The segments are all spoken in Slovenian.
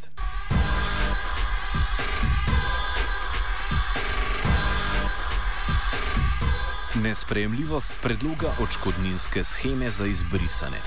let. Nespremljivost predloga očkodninske scheme za izbrisane.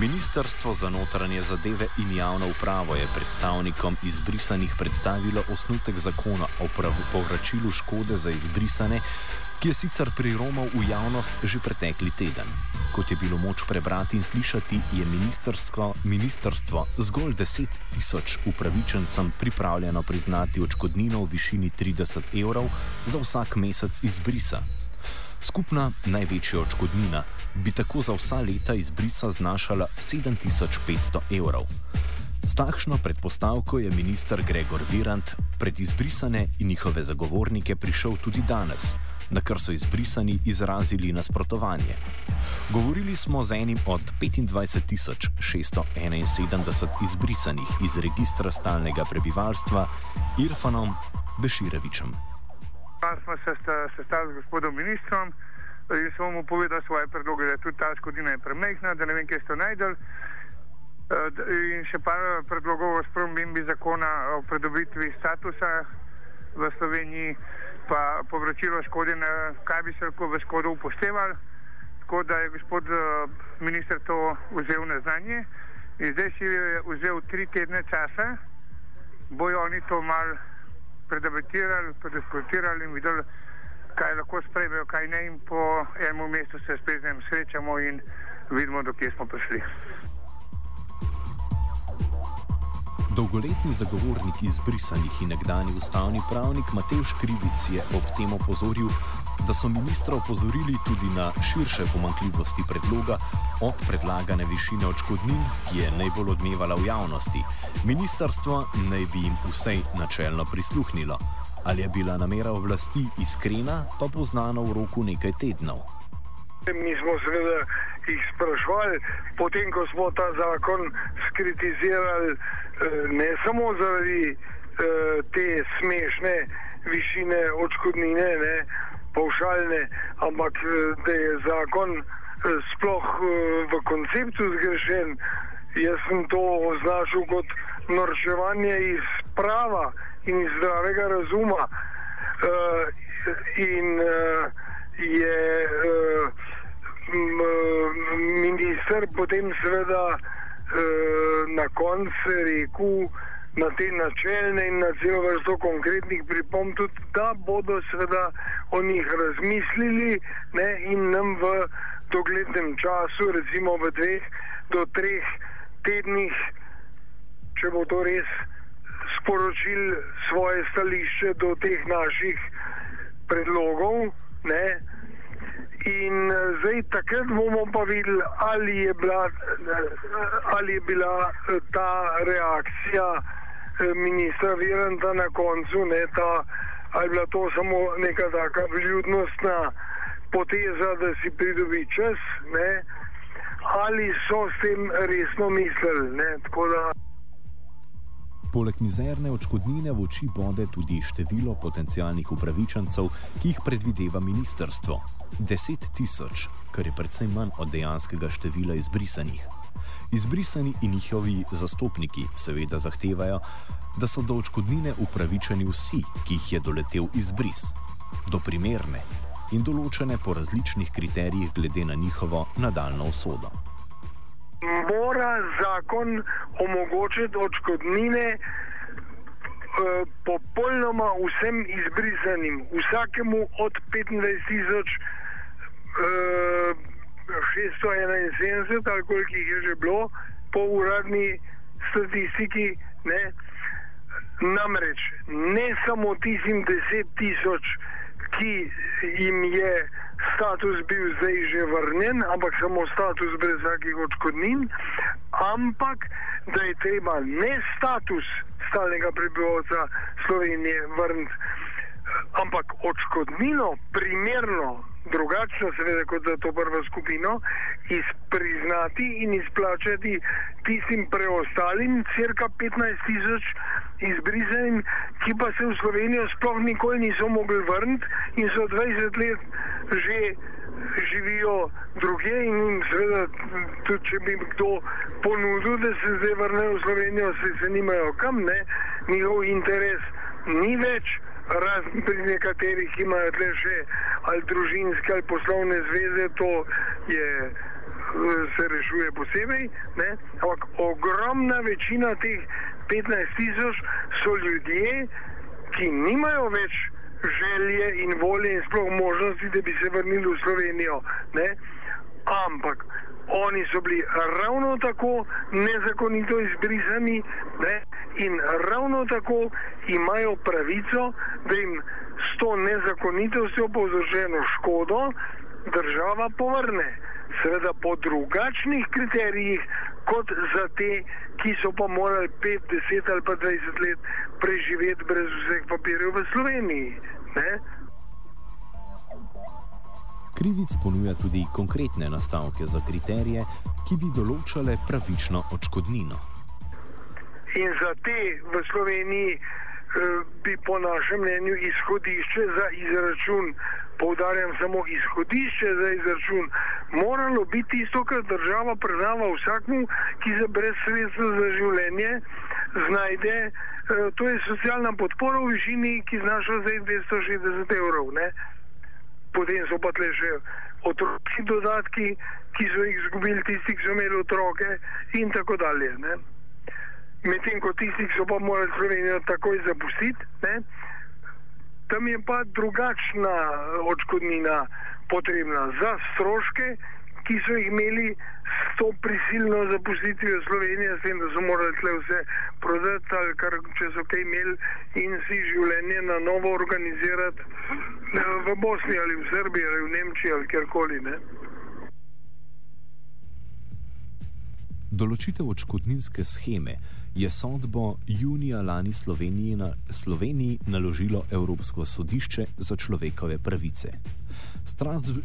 Ministrstvo za notranje zadeve in javno upravo je predstavnikom izbrisanih predstavilo osnutek zakona o povračilu škode za izbrisane, ki je sicer priromal v javnost že pretekli teden. Kot je bilo moč prebrati in slišati, je ministrstvo, ministrstvo zgolj 10 tisoč upravičencem pripravljeno priznati očkodnino v višini 30 evrov za vsak mesec izbrisa. Skupna največja odškodnina bi tako za vsa leta izbrisa znašala 7500 evrov. S takšno predpostavko je minister Gregor Virant pred izbrisane in njihove zagovornike prišel tudi danes, na kar so izbrisani izrazili nasprotovanje. Govorili smo z enim od 25.671 izbrisanih iz registra stalnega prebivalstva, Irfanom Beširevičem. Pa smo se sestali z gospodom ministrom in sem mu povedal svoje predloge, da je tudi ta škodina premehna, da ne vem, kje ste najdel. Eh, in še par predlogov o spremembi zakona o pridobitvi statusa v Sloveniji, pa povračilo škode, na kaj bi se lahko v škodo upoštevali. Tako da je gospod eh, minister to vzel na znanje in zdaj si je vzel tri tedne časa, bojo oni to mal predebatirali, prediskutirali in videli, kaj lahko sprejmejo, kaj ne. In po enem mesecu se spet z njim srečamo in vidimo, dokje smo prišli. Dolgoletni zagovornik izbrisanih in nekdani ustavni pravnik Matej Škrivic je ob tem opozoril, da so ministra opozorili tudi na širše pomankljivosti predloga od predlagane višine očkodnin, ki je najbolj odmevala v javnosti. Ministrstvo naj bi jim vsej načelno prisluhnilo. Ali je bila namera oblasti iskrena, pa bo znano v roku nekaj tednov. Mi smo seveda jih sprašvali, potem ko smo ta zakon skritizirali, eh, ne samo zaradi eh, te smešne višine očkodnine, ne, paušalne, ampak eh, da je zakon sploh v konceptu zgrešen. Jaz sem to označil kot norčevanje iz prava in iz zdravega razuma. Uh, in uh, je uh, minister potem seveda uh, na koncu rekel na te načelne in na celo vrsto konkretnih pripomb, tudi da bodo seveda o njih razmislili ne, in nam v doglednem času, recimo v dveh do treh tednih, če bo to res sporočil svoje stališče do teh naših predlogov. Ne? In eh, zdaj takrat bomo pa videli, ali je bila, eh, ali je bila eh, ta reakcija ministra Viranta na koncu, ne, ta, ali je bila to samo neka taka vljudnostna poteza, da si pridobi čas, ne, ali so s tem resno mislili. Ne, Poleg mizerne očkodnine v oči bode tudi število potencijalnih upravičencev, ki jih predvideva ministrstvo. 10 tisoč, kar je predvsem manj od dejanskega števila izbrisanih. Izbrisani in njihovi zastopniki seveda zahtevajo, da so do očkodnine upravičeni vsi, ki jih je doletel izbris, do primerne in določene po različnih kriterijih glede na njihovo nadaljno usodo mora zakon omogočiti odškodnine eh, popolnoma vsem izbrisanim, vsakemu od 25.671 eh, ali koliko jih je že bilo po uradni statistiki. Ne? Namreč ne samo tistim 10.000, ki jim je status bil zdaj že vrnjen, ampak samo status brez vsakih odškodnin, ampak da je treba ne status stalnega prebivalca Slovenije vrniti, ampak odškodnino primerno drugačno, seveda, kot za to prvo skupino, izpriznati in izplačati tistim preostalim, crka 15 tisoč izbrisanim, ki pa se v Slovenijo sploh nikoli niso mogli vrniti in so 20 let že živijo druge in seveda tudi če bi kdo ponudil, da se zdaj vrnejo v Slovenijo, se, se nimajo kam, ne, njihov interes ni več razen pri nekaterih, ki imajo tle še ali družinske ali poslovne zveze, to je, se rešuje posebej. Ne? Ampak ogromna večina teh 15 tisoč so ljudje, ki nimajo več želje in volje in sploh možnosti, da bi se vrnili v Slovenijo. Ne? Ampak oni so bili ravno tako nezakonito izbrisani ne? in ravno tako imajo pravico, da jim s to nezakonitostjo povzročeno škodo država povrne. Seveda po drugačnih kriterijih, kot za te, ki so pa morali 5, 10 ali pa 20 let preživeti brez vseh papirjev v Sloveniji. Ne? Krivic ponuja tudi konkretne nastavke za kriterije, ki bi določale pravično odškodnino. In za te v Sloveniji eh, bi po našem mnenju izhodišče za izračun, poudarjam samo izhodišče za izračun, moralo biti tisto, kar država priznava vsakmu, ki se brez sredstva za življenje znajde. Eh, to je socialna podpora v višini, ki znaša zdaj 260 evrov. Ne? Potem so pa tle še otroški dodatki, ki so jih izgubili tisti, ki so imeli otroke in tako dalje. Medtem ko tisti, ki so pa morali Slovenijo takoj zapustiti, ne? tam je pa drugačna odškodnina potrebna za stroške, ki so jih imeli s to prisilno zapustitvijo Slovenije, s tem, da so morali tle vse prodati ali kar če so kaj imeli in si življenje na novo organizirati v Bosni ali v Srbiji ali v Nemčiji ali kjerkoli. Ne? Določitev odškodninske scheme je sodbo junija lani Sloveniji, na, Sloveniji naložilo Evropsko sodišče za človekove pravice.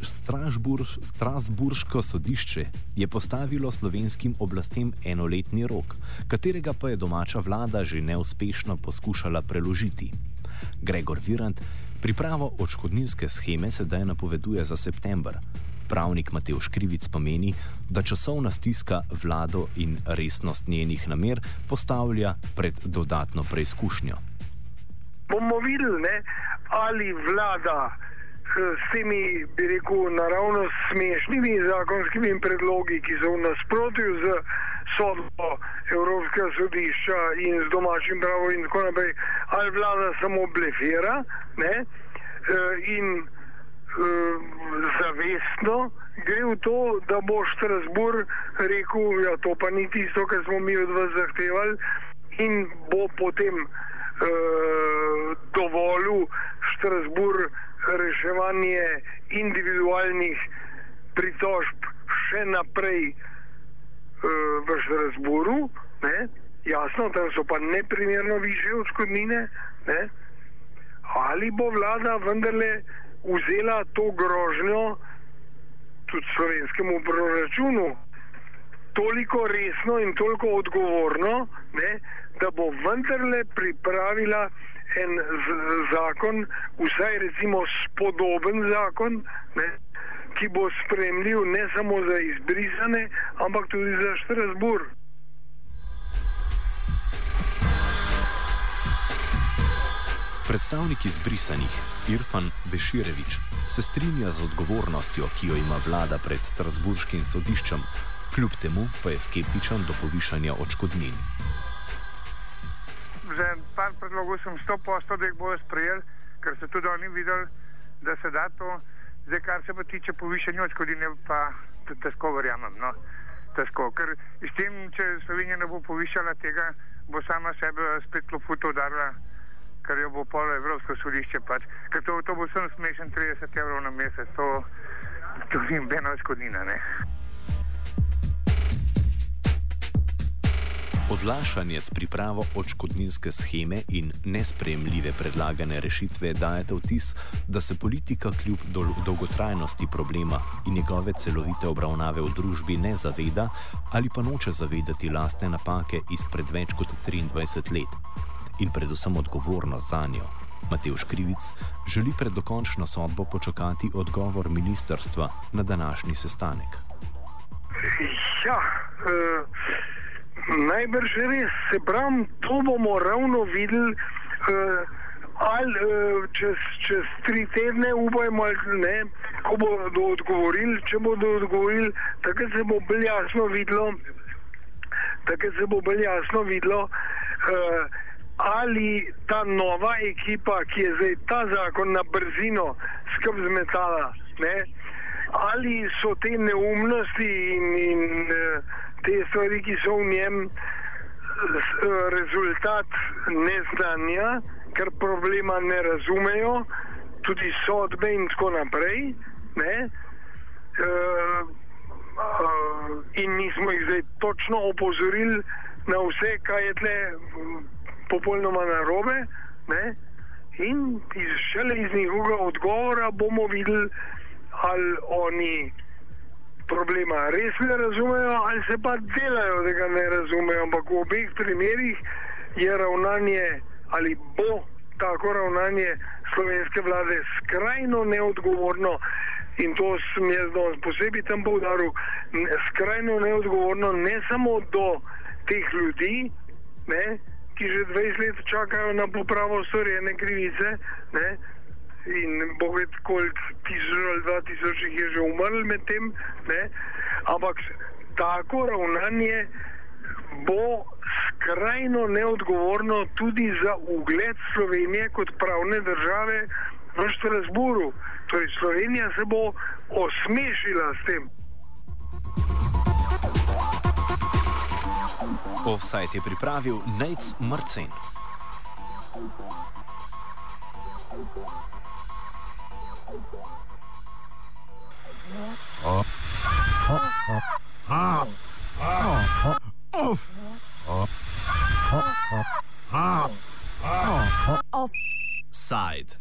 Strasbur, Strasburško sodišče je postavilo slovenskim oblastem enoletni rok, katerega pa je domača vlada že neuspešno poskušala preložiti. Gregor Virant pripravo odškodninske scheme sedaj napoveduje za september. Pravnik Matej Škrivic pa meni, da časovna stiska vlado in resnost njenih namer postavlja pred dodatno preizkušnjo. Bomo videli, ne, ali vlada s temi, bi rekel, naravno smešnimi zakonskimi predlogi, ki so v nasprotju z sodbo Evropskega sodišča in z domačim pravom, in tako naprej, ali vlada samo blefira ne, eh, in zavestno gre v to, da bo Štrasbur rekel, da ja, to pa ni tisto, kar smo mi od vas zahtevali, in bo potem uh, dovolil Štrasbur reševanje individualnih pritožb še naprej uh, v Strasburu, ne? jasno, tam so pa neprimerno više odškodnine, ne? ali bo vlada vendarle vzela to grožnjo tudi slovenskemu proračunu toliko resno in toliko odgovorno, ne? da bo vendarle pripravila en zakon, vsaj recimo spodoben zakon, ne, ki bo spremljiv ne samo za izbrisane, ampak tudi za Štrasbur. Predstavnik izbrisanih Irfan Beširevič se strinja z odgovornostjo, ki jo ima vlada pred Strasburškim sodiščem, kljub temu pa je skeptičen do povišanja odškodnin za par predlogov sem sto posto, da jih bojo sprejeli, ker so tudi oni videli, da se da to. Zdaj, kar se pa tiče povišanja odškodine, pa težko verjamem. No. Težko, ker s tem, če Slovenija ne bo povišala tega, bo sama sebe spet loputo udarila, ker jo bo polo Evropsko sodišče. Pač. Ker to, to bo sem smešen 30 evrov na mesec, to, to ni nobena odškodnina. Odlašanje s pripravo odškodninske scheme in nespremljive predlagane rešitve dajete vtis, da se politika kljub dol dolgotrajnosti problema in njegove celovite obravnave v družbi ne zaveda ali pa noče zavedati lastne napake izpred več kot 23 let in predvsem odgovornost za njo. Matej Škrivic želi pred dokončno sodbo počakati odgovor ministerstva na današnji sestanek. Ja, uh... Najbrž res, se pravi, to bomo ravno videli, uh, ali uh, čez, čez tri tedne, upajmo, ne, ko bodo odgovorili. Če bodo odgovorili, takrat se bo bolj jasno videlo, takrat se bo bolj jasno videlo, uh, ali ta nova ekipa, ki je zdaj ta zakon na brzino skrb zmetala, ne, ali so te neumnosti in. in uh, te stvari, ki so v njem, rezultat neznanja, ker problema ne razumejo, tudi sodbe in tako naprej. Ne? Uh, uh, in nismo jih zdaj točno opozorili na vse, kaj je tle popolnoma narobe. Ne? In iz, šele iz njihovega odgovora bomo videli, ali oni problema res ne razumejo ali se pa delajo, da ga ne razumejo. Ampak v obeh primerih je ravnanje ali bo tako ravnanje slovenske vlade skrajno neodgovorno. In to sem jaz danes posebej tam povdaril, skrajno neodgovorno ne samo do teh ljudi, ne, ki že 20 let čakajo na popravo storjene krivice, ne, in bo vedeti, koliko tisoč ali dva tisoč jih je že umrl med tem. Ne? Ampak tako ravnanje bo skrajno neodgovorno tudi za ugled Slovenije kot pravne države v Štrasburu. Torej, Slovenija se bo osmešila s tem. Offside je pripravil Nec Mrcen. Offside.